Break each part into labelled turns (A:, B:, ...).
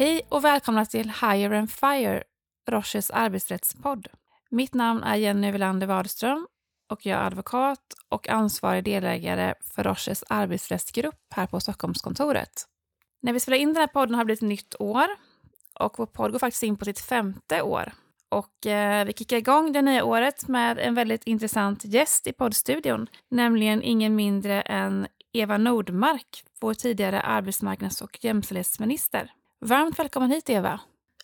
A: Hej och välkomna till Higher and Fire, Roches arbetsrättspodd. Mitt namn är Jenny Welander Wadström och jag är advokat och ansvarig delägare för Roches arbetsrättsgrupp här på Stockholmskontoret. När vi spelar in den här podden har det blivit nytt år och vår podd går faktiskt in på sitt femte år. Och eh, vi kickar igång det nya året med en väldigt intressant gäst i poddstudion, nämligen ingen mindre än Eva Nordmark, vår tidigare arbetsmarknads och jämställdhetsminister. Varmt välkommen hit, Eva.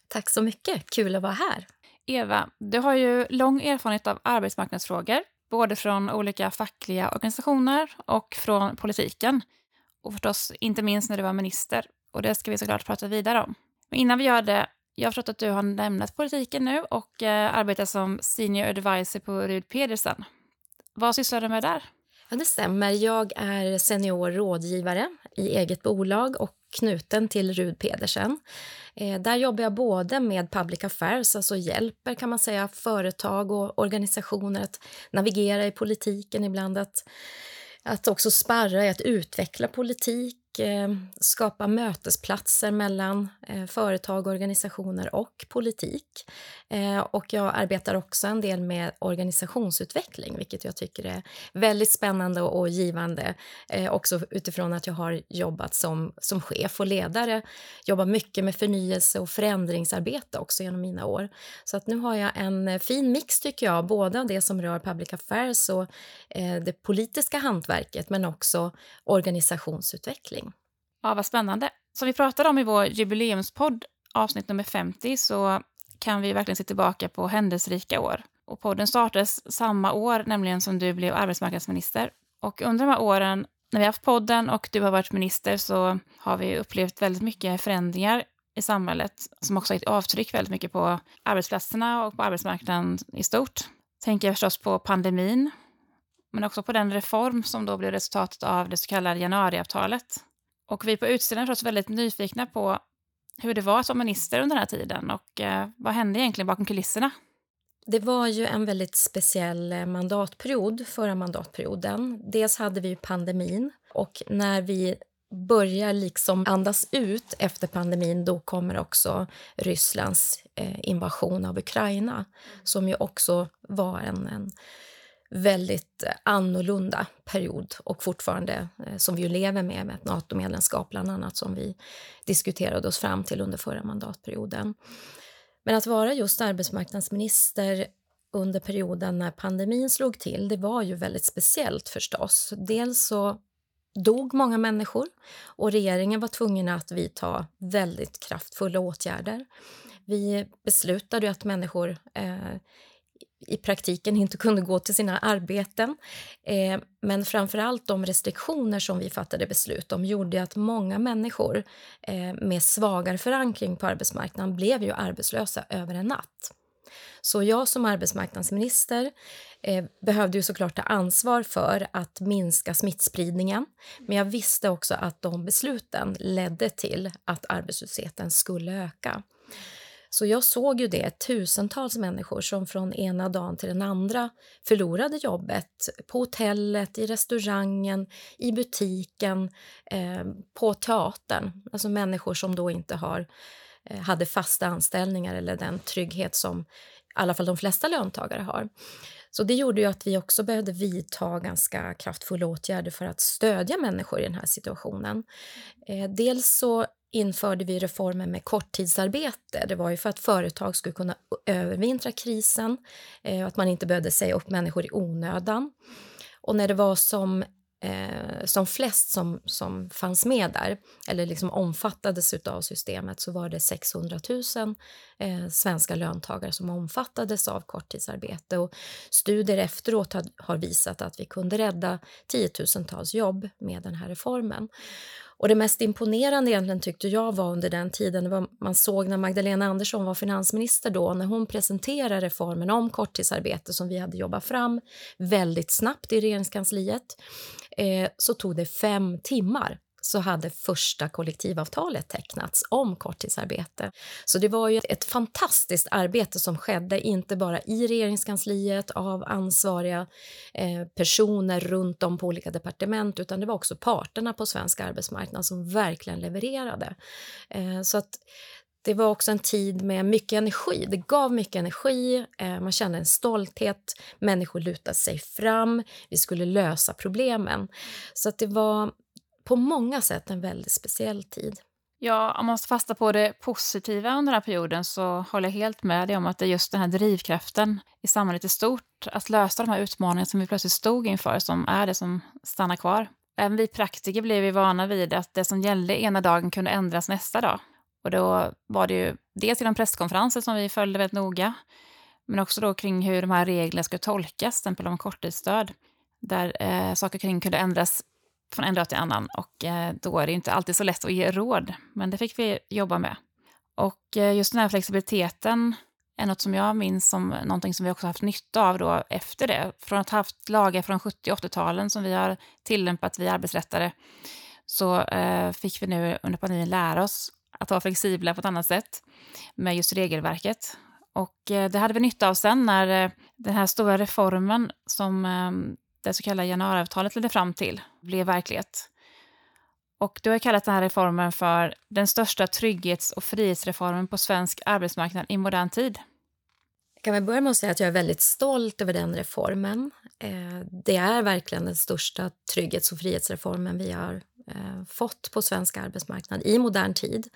B: Tack så mycket. Kul att vara här.
A: Eva, du har ju lång erfarenhet av arbetsmarknadsfrågor, både från olika fackliga organisationer och från politiken. Och förstås inte minst när du var minister. Och det ska vi såklart prata vidare om. Men innan vi gör det, jag har förstått att du har lämnat politiken nu och eh, arbetar som senior advisor på Rud Pedersen. Vad sysslar du med där?
B: Ja, det stämmer. Jag är senior rådgivare i eget bolag och knuten till Rud Pedersen. Eh, där jobbar jag både med public affairs, alltså hjälper kan man säga företag och organisationer att navigera i politiken ibland, att, att också sparra i att utveckla politik Eh, skapa mötesplatser mellan eh, företag, organisationer och politik. Eh, och jag arbetar också en del med organisationsutveckling, vilket jag tycker är väldigt spännande och givande. Också utifrån att jag har jobbat som, som chef och ledare. Jobbar mycket med förnyelse och förändringsarbete också genom mina år. Så att nu har jag en fin mix, tycker jag, både av det som rör public affairs och det politiska hantverket, men också organisationsutveckling.
A: Ja, vad spännande. Som vi pratade om i vår jubileumspodd, avsnitt nummer 50, så kan vi verkligen se tillbaka på händelserika år. Och podden startades samma år, nämligen som du blev arbetsmarknadsminister. Och under de här åren, när vi har haft podden och du har varit minister, så har vi upplevt väldigt mycket förändringar i samhället som också har gett avtryck väldigt mycket på arbetsplatserna och på arbetsmarknaden i stort. Tänker jag förstås på pandemin, men också på den reform som då blev resultatet av det så kallade januariavtalet och vi på utställningen är förstås väldigt nyfikna på hur det var som minister under den här tiden och eh, vad hände egentligen bakom kulisserna?
B: Det var ju en väldigt speciell eh, mandatperiod förra mandatperioden. Dels hade vi pandemin och när vi börjar liksom andas ut efter pandemin då kommer också Rysslands eh, invasion av Ukraina som ju också var en, en väldigt eh, annorlunda period och fortfarande eh, som vi ju lever med, med ett NATO-medlemskap bland annat som vi diskuterade oss fram till under förra mandatperioden. Men att vara just arbetsmarknadsminister under perioden när pandemin slog till, det var ju väldigt speciellt förstås. Dels så dog många människor och regeringen var tvungen att vidta väldigt kraftfulla åtgärder. Vi beslutade att människor eh, i praktiken inte kunde gå till sina arbeten. Eh, men framför allt de restriktioner som vi fattade beslut om gjorde att många människor eh, med svagare förankring på arbetsmarknaden blev ju arbetslösa över en natt. Så jag som arbetsmarknadsminister eh, behövde ju såklart ta ansvar för att minska smittspridningen. Men jag visste också att de besluten ledde till att arbetslösheten skulle öka. Så jag såg ju det, tusentals människor som från ena dagen till den andra förlorade jobbet på hotellet, i restaurangen, i butiken, eh, på teatern. Alltså människor som då inte har, eh, hade fasta anställningar eller den trygghet som i alla fall de flesta löntagare har. Så det gjorde ju att vi också behövde vidta ganska kraftfulla åtgärder för att stödja människor i den här situationen. Eh, dels så införde vi reformen med korttidsarbete. Det var ju för att företag skulle kunna övervintra krisen eh, och att man inte behövde säga upp människor i onödan. Och när det var som, eh, som flest som, som fanns med där, eller liksom omfattades av systemet, så var det 600 000 eh, svenska löntagare som omfattades av korttidsarbete. Och studier efteråt har, har visat att vi kunde rädda tiotusentals jobb med den här reformen. Och det mest imponerande egentligen tyckte jag var under den tiden var man såg när Magdalena Andersson var finansminister då när hon presenterade reformen om korttidsarbete som vi hade jobbat fram väldigt snabbt i regeringskansliet eh, så tog det fem timmar så hade första kollektivavtalet tecknats om korttidsarbete. Så det var ju ett fantastiskt arbete som skedde, inte bara i regeringskansliet av ansvariga eh, personer runt om på olika departement, utan det var också parterna på svensk arbetsmarknad som verkligen levererade. Eh, så att det var också en tid med mycket energi. Det gav mycket energi, eh, man kände en stolthet, människor lutade sig fram, vi skulle lösa problemen. Så att det var på många sätt en väldigt speciell tid.
A: Ja, om man ska fasta på det positiva under den här perioden så håller jag helt med dig om att det är just den här drivkraften i samhället i stort, att lösa de här utmaningarna som vi plötsligt stod inför, som är det som stannar kvar. Även vi praktiker blev ju vana vid att det som gällde ena dagen kunde ändras nästa dag. Och då var det ju dels genom presskonferenser som vi följde väldigt noga, men också då kring hur de här reglerna skulle tolkas, till exempel om korttidsstöd, där eh, saker kring kunde ändras från en dag till annan och eh, då är det inte alltid så lätt att ge råd, men det fick vi jobba med. Och eh, just den här flexibiliteten är något som jag minns som någonting som vi också haft nytta av då efter det. Från att ha haft lagar från 70 och 80-talen som vi har tillämpat, vi arbetsrättare, så eh, fick vi nu under pandemin lära oss att vara flexibla på ett annat sätt med just regelverket. Och det hade vi nytta av sen när den här stora reformen som ehm, det så kallade januariavtalet ledde fram till blev verklighet. Och du har kallat den här reformen för den största trygghets och frihetsreformen på svensk arbetsmarknad i modern tid.
B: Jag kan väl börja med att säga att jag är väldigt stolt över den reformen. Eh, det är verkligen den största trygghets och frihetsreformen vi har Eh, fått på svensk arbetsmarknad i modern tid.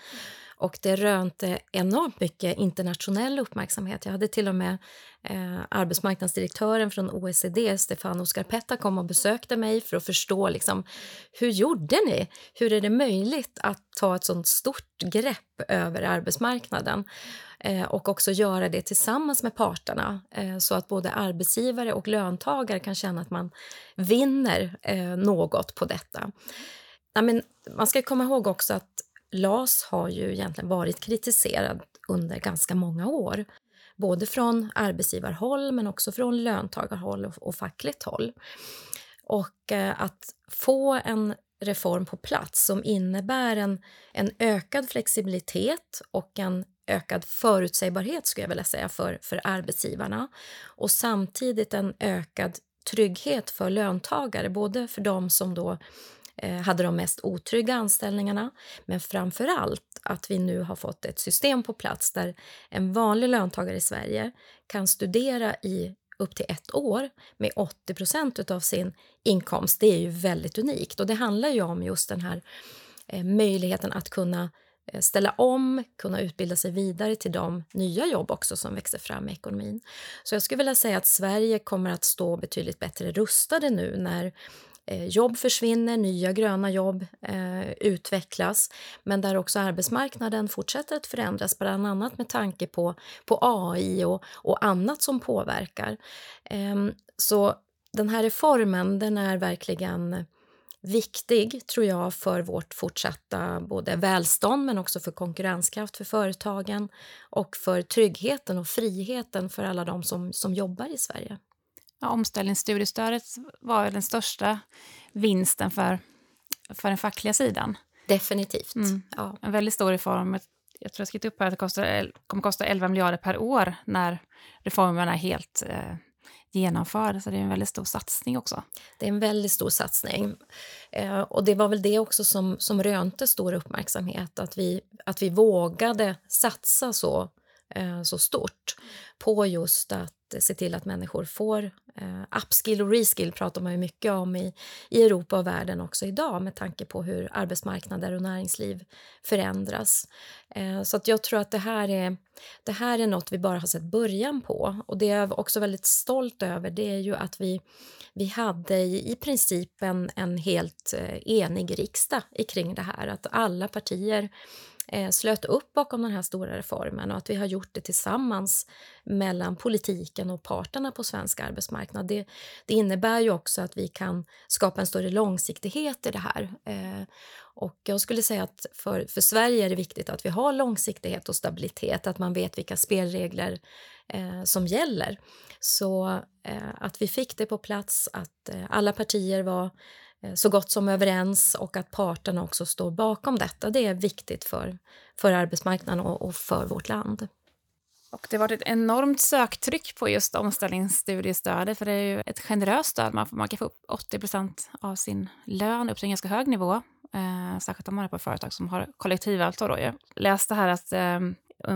B: Och det rönte enormt mycket internationell uppmärksamhet. Jag hade till och med eh, arbetsmarknadsdirektören från OECD, Stefano Scarpetta, kom och besökte mig för att förstå liksom, hur gjorde ni? Hur är det möjligt att ta ett sånt stort grepp över arbetsmarknaden? Eh, och också göra det tillsammans med parterna eh, så att både arbetsgivare och löntagare kan känna att man vinner eh, något på detta. Ja, men man ska komma ihåg också att LAS har ju egentligen varit kritiserad under ganska många år. Både från arbetsgivarhåll men också från löntagarhåll och, och fackligt håll. Och eh, att få en reform på plats som innebär en, en ökad flexibilitet och en ökad förutsägbarhet skulle jag vilja säga för, för arbetsgivarna och samtidigt en ökad trygghet för löntagare, både för dem som då Eh, hade de mest otrygga anställningarna. Men framför allt att vi nu har fått ett system på plats där en vanlig löntagare i Sverige kan studera i upp till ett år med 80% av sin inkomst. Det är ju väldigt unikt och det handlar ju om just den här eh, möjligheten att kunna eh, ställa om, kunna utbilda sig vidare till de nya jobb också som växer fram i ekonomin. Så jag skulle vilja säga att Sverige kommer att stå betydligt bättre rustade nu när Eh, jobb försvinner, nya gröna jobb eh, utvecklas men där också arbetsmarknaden fortsätter att förändras bland annat med tanke på, på AI och, och annat som påverkar. Eh, så den här reformen den är verkligen viktig, tror jag, för vårt fortsatta både välstånd men också för konkurrenskraft för företagen och för tryggheten och friheten för alla de som, som jobbar i Sverige.
A: Ja, omställningsstudiestödet var den största vinsten för, för den fackliga sidan.
B: Definitivt. Mm.
A: Ja. En väldigt stor reform. Jag tror jag skrivit upp här att det kostar, kommer kosta 11 miljarder per år när reformen är helt eh, genomförd. Så det är en väldigt stor satsning också.
B: Det är en väldigt stor satsning. Eh, och det var väl det också som, som rönte stor uppmärksamhet, att vi, att vi vågade satsa så, eh, så stort på just att se till att människor får Uh, upskill och reskill pratar man ju mycket om i, i Europa och världen också idag med tanke på hur arbetsmarknader och näringsliv förändras. Uh, så att jag tror att det här, är, det här är något vi bara har sett början på. Och det jag är också väldigt stolt över det är ju att vi, vi hade i, i princip en, en helt eh, enig riksdag kring det här. Att alla partier Eh, slöt upp bakom den här stora reformen och att vi har gjort det tillsammans mellan politiken och parterna på svensk arbetsmarknad. Det, det innebär ju också att vi kan skapa en större långsiktighet i det här. Eh, och jag skulle säga att för, för Sverige är det viktigt att vi har långsiktighet och stabilitet, att man vet vilka spelregler eh, som gäller. Så eh, att vi fick det på plats, att eh, alla partier var Eh, så gott som överens och att parterna också står bakom detta. Det är viktigt för, för arbetsmarknaden och, och för vårt land.
A: Och det har varit ett enormt söktryck på just omställningsstudiestödet, för det är ju ett generöst stöd. Man, man kan få upp 80% av sin lön upp till en ganska hög nivå. Eh, särskilt om man är på företag som har kollektivavtal. Jag läste här att eh,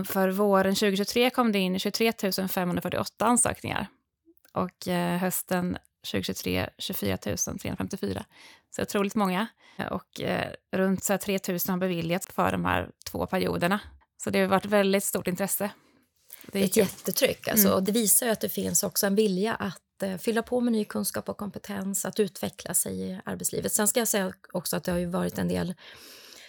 A: för våren 2023 kom det in 23 548 ansökningar och eh, hösten 2023 24 354. Så otroligt många. Och eh, runt så 3 000 har beviljats för de här två perioderna. Så det har varit väldigt stort intresse.
B: Det är ett jättetryck. Alltså. Mm. Och det visar att det finns också en vilja att eh, fylla på med ny kunskap och kompetens, att utveckla sig i arbetslivet. Sen ska jag säga också att det har varit en del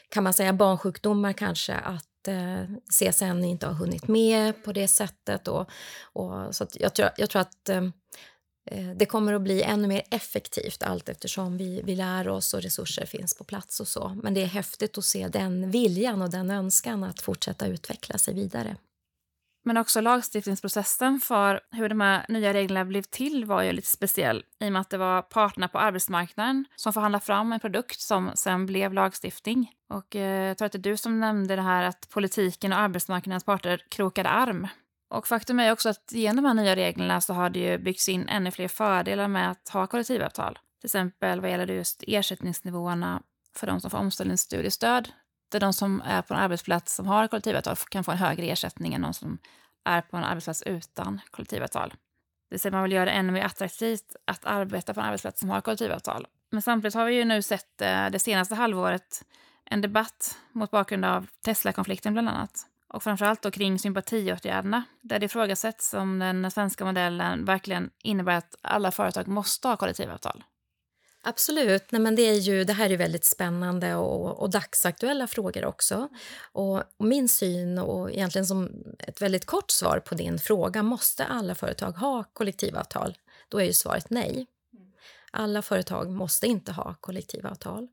B: kan man säga barnsjukdomar kanske, att eh, CSN inte har hunnit med på det sättet. Och, och så jag, tror, jag tror att eh, eh, Eh, det kommer att bli ännu mer effektivt allt eftersom vi, vi lär oss och resurser finns på plats och så. Men det är häftigt att se den viljan och den önskan att fortsätta utveckla sig vidare.
A: Men också lagstiftningsprocessen för hur de här nya reglerna blev till var ju lite speciell i och med att det var parterna på arbetsmarknaden som förhandlade fram en produkt som sen blev lagstiftning. Och eh, jag tror att det är du som nämnde det här att politiken och arbetsmarknadens parter krokade arm. Och faktum är också att genom de här nya reglerna så har det ju byggts in ännu fler fördelar med att ha kollektivavtal. Till exempel vad gäller just ersättningsnivåerna för de som får omställningsstudiestöd där de som är på en arbetsplats som har kollektivavtal kan få en högre ersättning än de som är på en arbetsplats utan kollektivavtal. Det vill säga man vill göra det ännu mer attraktivt att arbeta på en arbetsplats som har kollektivavtal. Men samtidigt har vi ju nu sett eh, det senaste halvåret en debatt mot bakgrund av Tesla-konflikten bland annat. Och framförallt då kring sympatiåtgärderna, där det ifrågasätts om den svenska modellen verkligen innebär att alla företag måste ha kollektivavtal.
B: Absolut. Nej, men det, är ju, det här är väldigt spännande och, och dagsaktuella frågor också. Och, och, min syn, och egentligen som ett väldigt kort svar på din fråga måste alla företag ha kollektivavtal? Då är ju svaret nej. Alla företag måste inte ha kollektivavtal.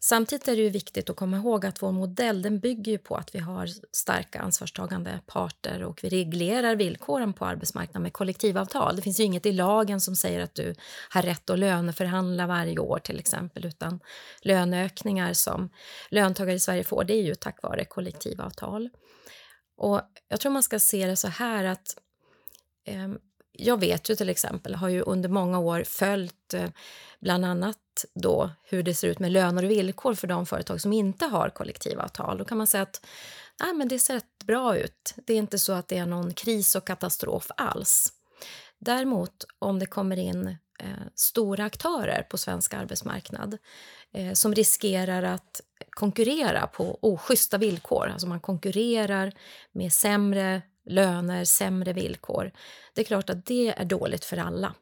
B: Samtidigt är det ju viktigt att komma ihåg att vår modell den bygger på att vi har starka ansvarstagande parter och vi reglerar villkoren på arbetsmarknaden med kollektivavtal. Det finns ju inget i lagen som säger att du har rätt att löneförhandla varje år till exempel utan löneökningar som löntagare i Sverige får det är ju tack vare kollektivavtal. Och jag tror man ska se det så här att eh, jag vet ju till exempel, har ju under många år följt eh, bland annat då hur det ser ut med löner och villkor för de företag som inte har kollektivavtal. Då kan man säga att nej, men det ser rätt bra ut. Det är inte så att det är någon kris och katastrof alls. Däremot om det kommer in eh, stora aktörer på svensk arbetsmarknad eh, som riskerar att konkurrera på oschyssta villkor, alltså man konkurrerar med sämre löner, sämre villkor. Det är klart att det är dåligt för alla.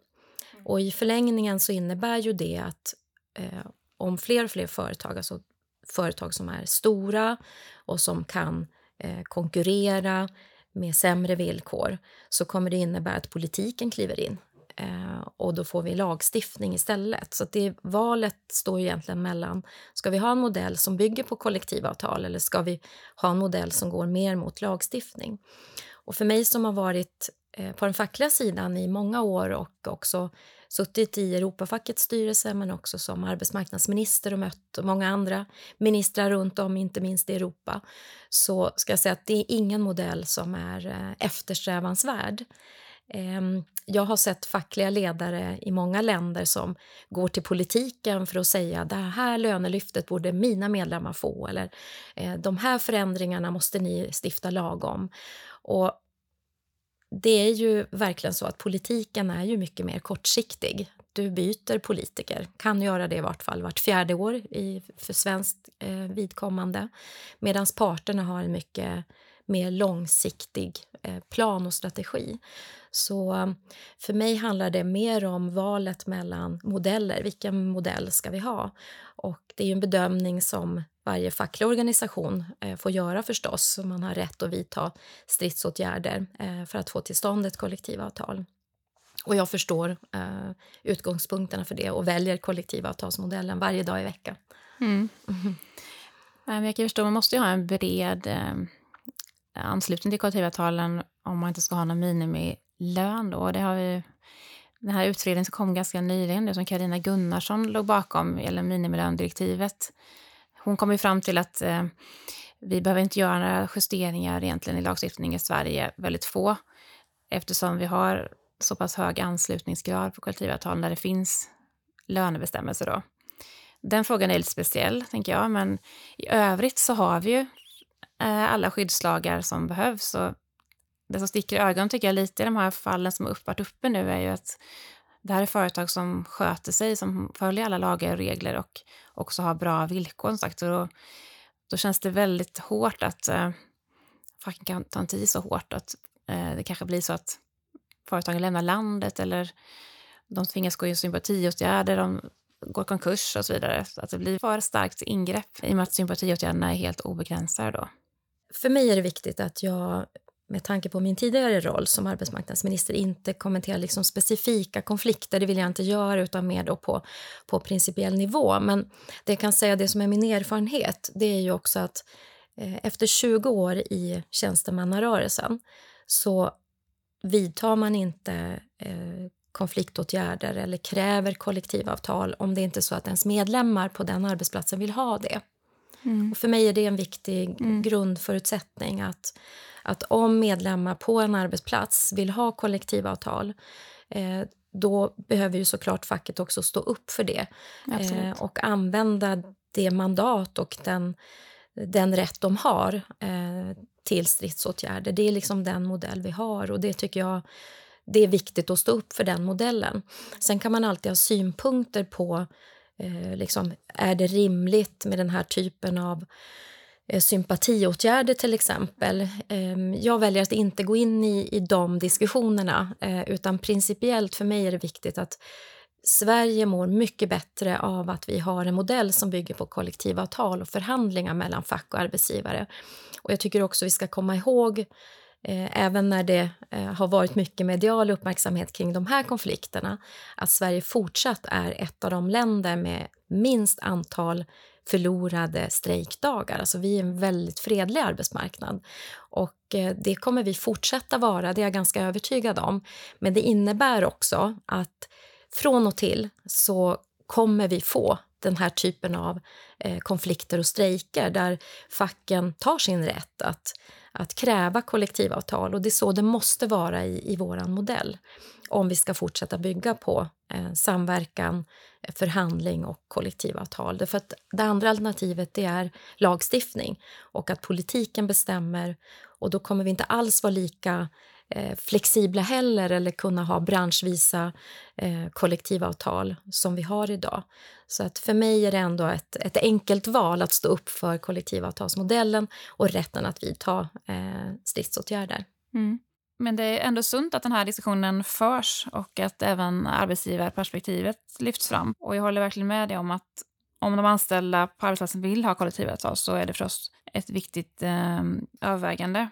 B: Och i förlängningen så innebär ju det att eh, om fler och fler företag, alltså företag som är stora och som kan eh, konkurrera med sämre villkor, så kommer det innebära att politiken kliver in. Eh, och då får vi lagstiftning istället. Så det valet står egentligen mellan, ska vi ha en modell som bygger på kollektivavtal eller ska vi ha en modell som går mer mot lagstiftning? Och för mig som har varit eh, på den fackliga sidan i många år och också suttit i Europafackets styrelse men också som arbetsmarknadsminister och mött många andra ministrar runt om, inte minst i Europa, så ska jag säga att det är ingen modell som är eh, eftersträvansvärd. Ehm, jag har sett fackliga ledare i många länder som går till politiken för att säga det här lönelyftet borde mina medlemmar få eller eh, de här förändringarna måste ni stifta lag om. Och det är ju verkligen så att politiken är ju mycket mer kortsiktig. Du byter politiker, kan göra det i vart fall vart fjärde år i, för svenskt eh, vidkommande. Medan parterna har en mycket mer långsiktig eh, plan och strategi. Så för mig handlar det mer om valet mellan modeller. Vilken modell ska vi ha? Och det är en bedömning som varje facklig organisation eh, får göra förstås. Man har rätt att vidta stridsåtgärder eh, för att få till stånd ett kollektivavtal. Och jag förstår eh, utgångspunkterna för det och väljer kollektivavtalsmodellen varje dag i veckan. Mm.
A: Mm. Jag kan förstå, man måste ju ha en bred eh, anslutning till kollektivavtalen om man inte ska ha någon lön. Då. Det har vi, den här utredningen som kom ganska nyligen, det som Karina Gunnarsson låg bakom, eller minimilöndirektivet, hon kom ju fram till att eh, vi behöver inte göra några justeringar egentligen i lagstiftningen i Sverige, väldigt få, eftersom vi har så pass hög anslutningsgrad på kollektivavtal där det finns lönebestämmelser. Då. Den frågan är lite speciell, tänker jag. Men i övrigt så har vi ju eh, alla skyddslagar som behövs. Och det som sticker i ögonen tycker jag lite i de här fallen som har varit uppe nu är ju att det här är företag som sköter sig, som följer alla lagar och regler och också har bra villkor. Sagt. Och då, då känns det väldigt hårt att eh, facken kan ta en tid så hårt att eh, det kanske blir så att företagen lämnar landet eller de tvingas gå in i sympatiåtgärder, de går konkurs och så vidare. Så att det blir för starkt ingrepp i och med att sympatiåtgärderna är helt obegränsade då.
B: För mig är det viktigt att jag med tanke på min tidigare roll som arbetsmarknadsminister inte kommenterar liksom specifika konflikter. Det vill jag inte göra, utan mer då på, på principiell nivå. Men det jag kan säga, det som är min erfarenhet, det är ju också att eh, efter 20 år i tjänstemannarörelsen så vidtar man inte eh, konfliktåtgärder eller kräver kollektivavtal om det inte är så att ens medlemmar på den arbetsplatsen vill ha det. Mm. Och för mig är det en viktig mm. grundförutsättning att, att om medlemmar på en arbetsplats vill ha kollektivavtal eh, då behöver ju såklart facket också stå upp för det eh, och använda det mandat och den, den rätt de har eh, till stridsåtgärder. Det är liksom den modell vi har och det tycker jag det är viktigt att stå upp för den modellen. Sen kan man alltid ha synpunkter på eh, liksom, är det rimligt med den här typen av Eh, sympatiåtgärder till exempel. Ehm, jag väljer att inte gå in i, i de diskussionerna eh, utan principiellt för mig är det viktigt att Sverige mår mycket bättre av att vi har en modell som bygger på kollektivavtal och förhandlingar mellan fack och arbetsgivare. Och jag tycker också vi ska komma ihåg, eh, även när det har varit mycket medial uppmärksamhet kring de här konflikterna, att Sverige fortsatt är ett av de länder med minst antal förlorade strejkdagar. Alltså vi är en väldigt fredlig arbetsmarknad. Och eh, det kommer vi fortsätta vara, det är jag ganska övertygad om. Men det innebär också att från och till så kommer vi få den här typen av eh, konflikter och strejker där facken tar sin rätt att, att kräva kollektivavtal. Och Det är så det måste vara i, i vår modell om vi ska fortsätta bygga på eh, samverkan, förhandling och kollektivavtal. Därför att det andra alternativet det är lagstiftning och att politiken bestämmer och då kommer vi inte alls vara lika eh, flexibla heller eller kunna ha branschvisa eh, kollektivavtal som vi har idag. Så att för mig är det ändå ett, ett enkelt val att stå upp för kollektivavtalsmodellen och rätten att vidta eh, stridsåtgärder.
A: Mm. Men det är ändå sunt att den här diskussionen förs och att även arbetsgivarperspektivet lyfts fram. Och jag håller verkligen med dig om att om de anställda på arbetsplatsen vill ha kollektivavtal så är det förstås ett viktigt eh, övervägande.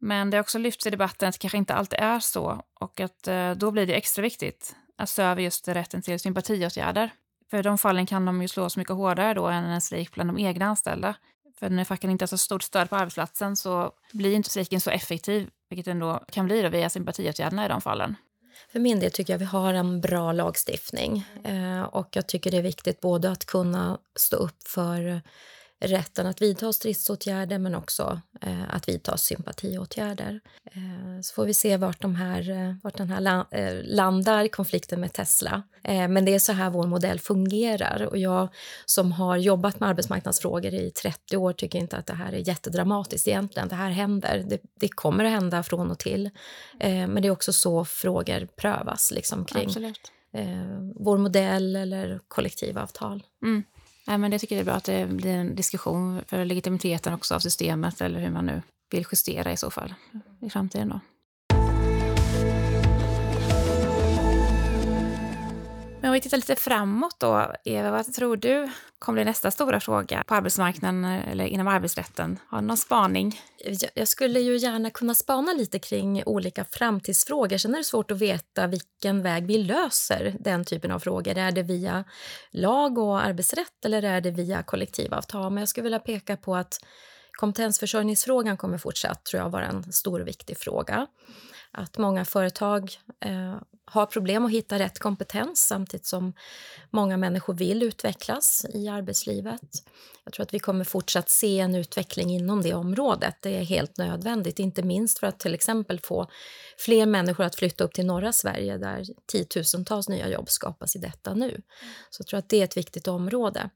A: Men det har också lyfts i debatten att det kanske inte alltid är så och att eh, då blir det extra viktigt att se över just rätten till sympatiåtgärder. För i de fallen kan de ju slå mycket hårdare då än en strejk bland de egna anställda. För när facken inte har så stort stöd på arbetsplatsen så blir inte strejken så effektiv, vilket ändå kan bli då via sympatiåtgärderna i de fallen.
B: För min del tycker jag vi har en bra lagstiftning eh, och jag tycker det är viktigt både att kunna stå upp för rätten att vidta stridsåtgärder men också eh, att vidta sympatiåtgärder. Eh, så får vi se vart, de här, eh, vart den här la eh, landar, konflikten med Tesla. Eh, men det är så här vår modell fungerar. Och jag som har jobbat med arbetsmarknadsfrågor i 30 år tycker inte att det här är jättedramatiskt egentligen. Det här händer. Det, det kommer att hända från och till. Eh, men det är också så frågor prövas liksom, kring vår modell eller kollektivavtal.
A: Mm. Nej, men jag tycker det är bra att det blir en diskussion för legitimiteten också av systemet eller hur man nu vill justera i så fall i framtiden. Då. Men om vi tittar lite framåt då, Eva, vad tror du kommer bli nästa stora fråga på arbetsmarknaden eller inom arbetsrätten? Har du någon spaning?
B: Jag skulle ju gärna kunna spana lite kring olika framtidsfrågor. Sen är det svårt att veta vilken väg vi löser den typen av frågor. Är det via lag och arbetsrätt eller är det via kollektivavtal? Men jag skulle vilja peka på att kompetensförsörjningsfrågan kommer fortsatt tror jag vara en stor och viktig fråga. Att många företag eh, har problem att hitta rätt kompetens samtidigt som många människor vill utvecklas i arbetslivet. Jag tror att vi kommer fortsatt se en utveckling inom det området. Det är helt nödvändigt, inte minst för att till exempel få fler människor att flytta upp till norra Sverige där tiotusentals nya jobb skapas i detta nu. Så jag tror att det är ett viktigt område.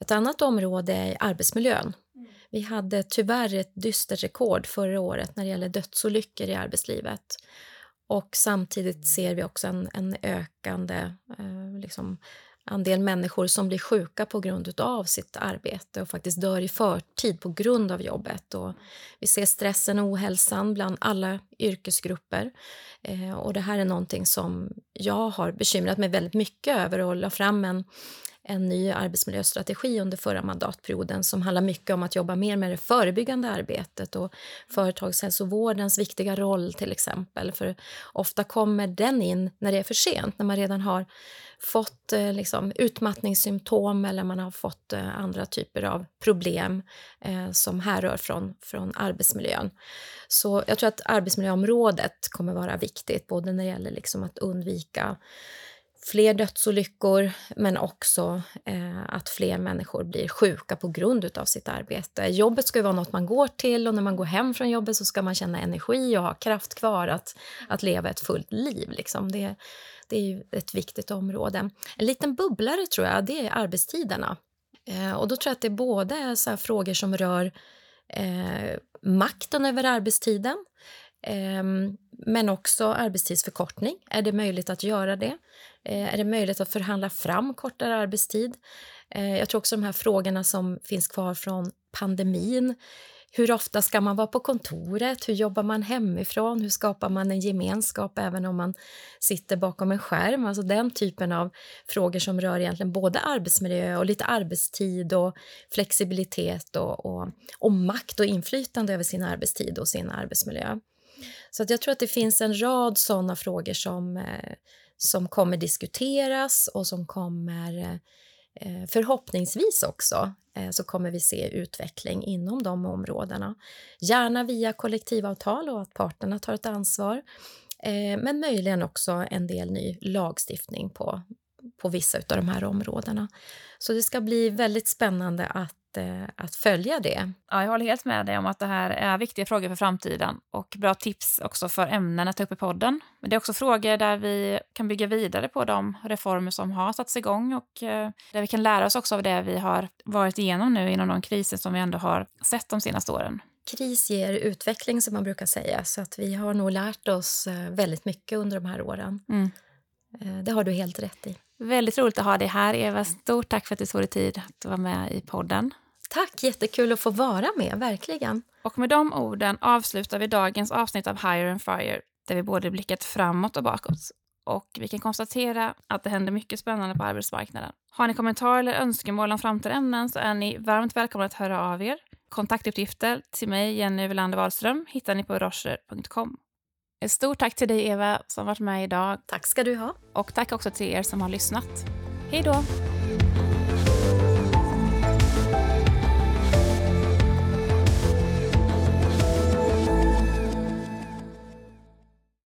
B: Ett annat område är arbetsmiljön. Vi hade tyvärr ett dystert rekord förra året när det gäller dödsolyckor i arbetslivet. Och samtidigt ser vi också en, en ökande eh, liksom, andel människor som blir sjuka på grund av sitt arbete och faktiskt dör i förtid på grund av jobbet. Och vi ser stressen och ohälsan bland alla yrkesgrupper. Eh, och det här är någonting som jag har bekymrat mig väldigt mycket över och la fram en en ny arbetsmiljöstrategi under förra mandatperioden som handlar mycket om att jobba mer med det förebyggande arbetet och företagshälsovårdens viktiga roll till exempel. För ofta kommer den in när det är för sent, när man redan har fått eh, liksom, utmattningssymptom eller man har fått eh, andra typer av problem eh, som härrör från, från arbetsmiljön. Så jag tror att arbetsmiljöområdet kommer vara viktigt, både när det gäller liksom att undvika fler dödsolyckor men också eh, att fler människor blir sjuka på grund av sitt arbete. Jobbet ska vara något man går till och när man går hem från jobbet så ska man känna energi och ha kraft kvar att, att leva ett fullt liv. Liksom. Det, det är ett viktigt område. En liten bubblare tror jag, det är arbetstiderna. Eh, och då tror jag att det både är så frågor som rör eh, makten över arbetstiden Ehm, men också arbetstidsförkortning. Är det möjligt att göra det? Eh, är det möjligt att förhandla fram kortare arbetstid? Eh, jag tror också de här frågorna som finns kvar från pandemin. Hur ofta ska man vara på kontoret? Hur jobbar man hemifrån? Hur skapar man en gemenskap även om man sitter bakom en skärm? Alltså den typen av frågor som rör egentligen både arbetsmiljö och lite arbetstid och flexibilitet och, och, och makt och inflytande över sin arbetstid och sin arbetsmiljö. Så att jag tror att det finns en rad sådana frågor som eh, som kommer diskuteras och som kommer eh, förhoppningsvis också eh, så kommer vi se utveckling inom de områdena. Gärna via kollektivavtal och att parterna tar ett ansvar. Men möjligen också en del ny lagstiftning på, på vissa av de här områdena. Så det ska bli väldigt spännande att Eh, att, följa det.
A: Ja, jag håller helt med dig om att det här är viktiga frågor för framtiden och bra tips också för ämnen att ta upp i podden. Men det är också frågor där vi kan bygga vidare på de reformer som har satts igång och eh, där vi kan lära oss också av det vi har varit igenom nu inom de kriser som vi ändå har sett de senaste åren.
B: Kris ger utveckling som man brukar säga så att vi har nog lärt oss eh, väldigt mycket under de här åren. Mm. Det har du helt rätt i.
A: Väldigt roligt att ha dig här, Eva. Stort tack för att du tog dig tid att vara med i podden.
B: Tack, jättekul att få vara med, verkligen.
A: Och med de orden avslutar vi dagens avsnitt av Hire and Fire där vi både blickat framåt och bakåt. Och vi kan konstatera att det händer mycket spännande på arbetsmarknaden. Har ni kommentarer eller önskemål om framtida ämnen så är ni varmt välkomna att höra av er. Kontaktuppgifter till mig, Jenny Welander Wahlström, hittar ni på roscher.com. Ett stort tack till dig, Eva, som varit med idag.
B: Tack ska du ha.
A: Och tack också till er som har lyssnat. Hej då!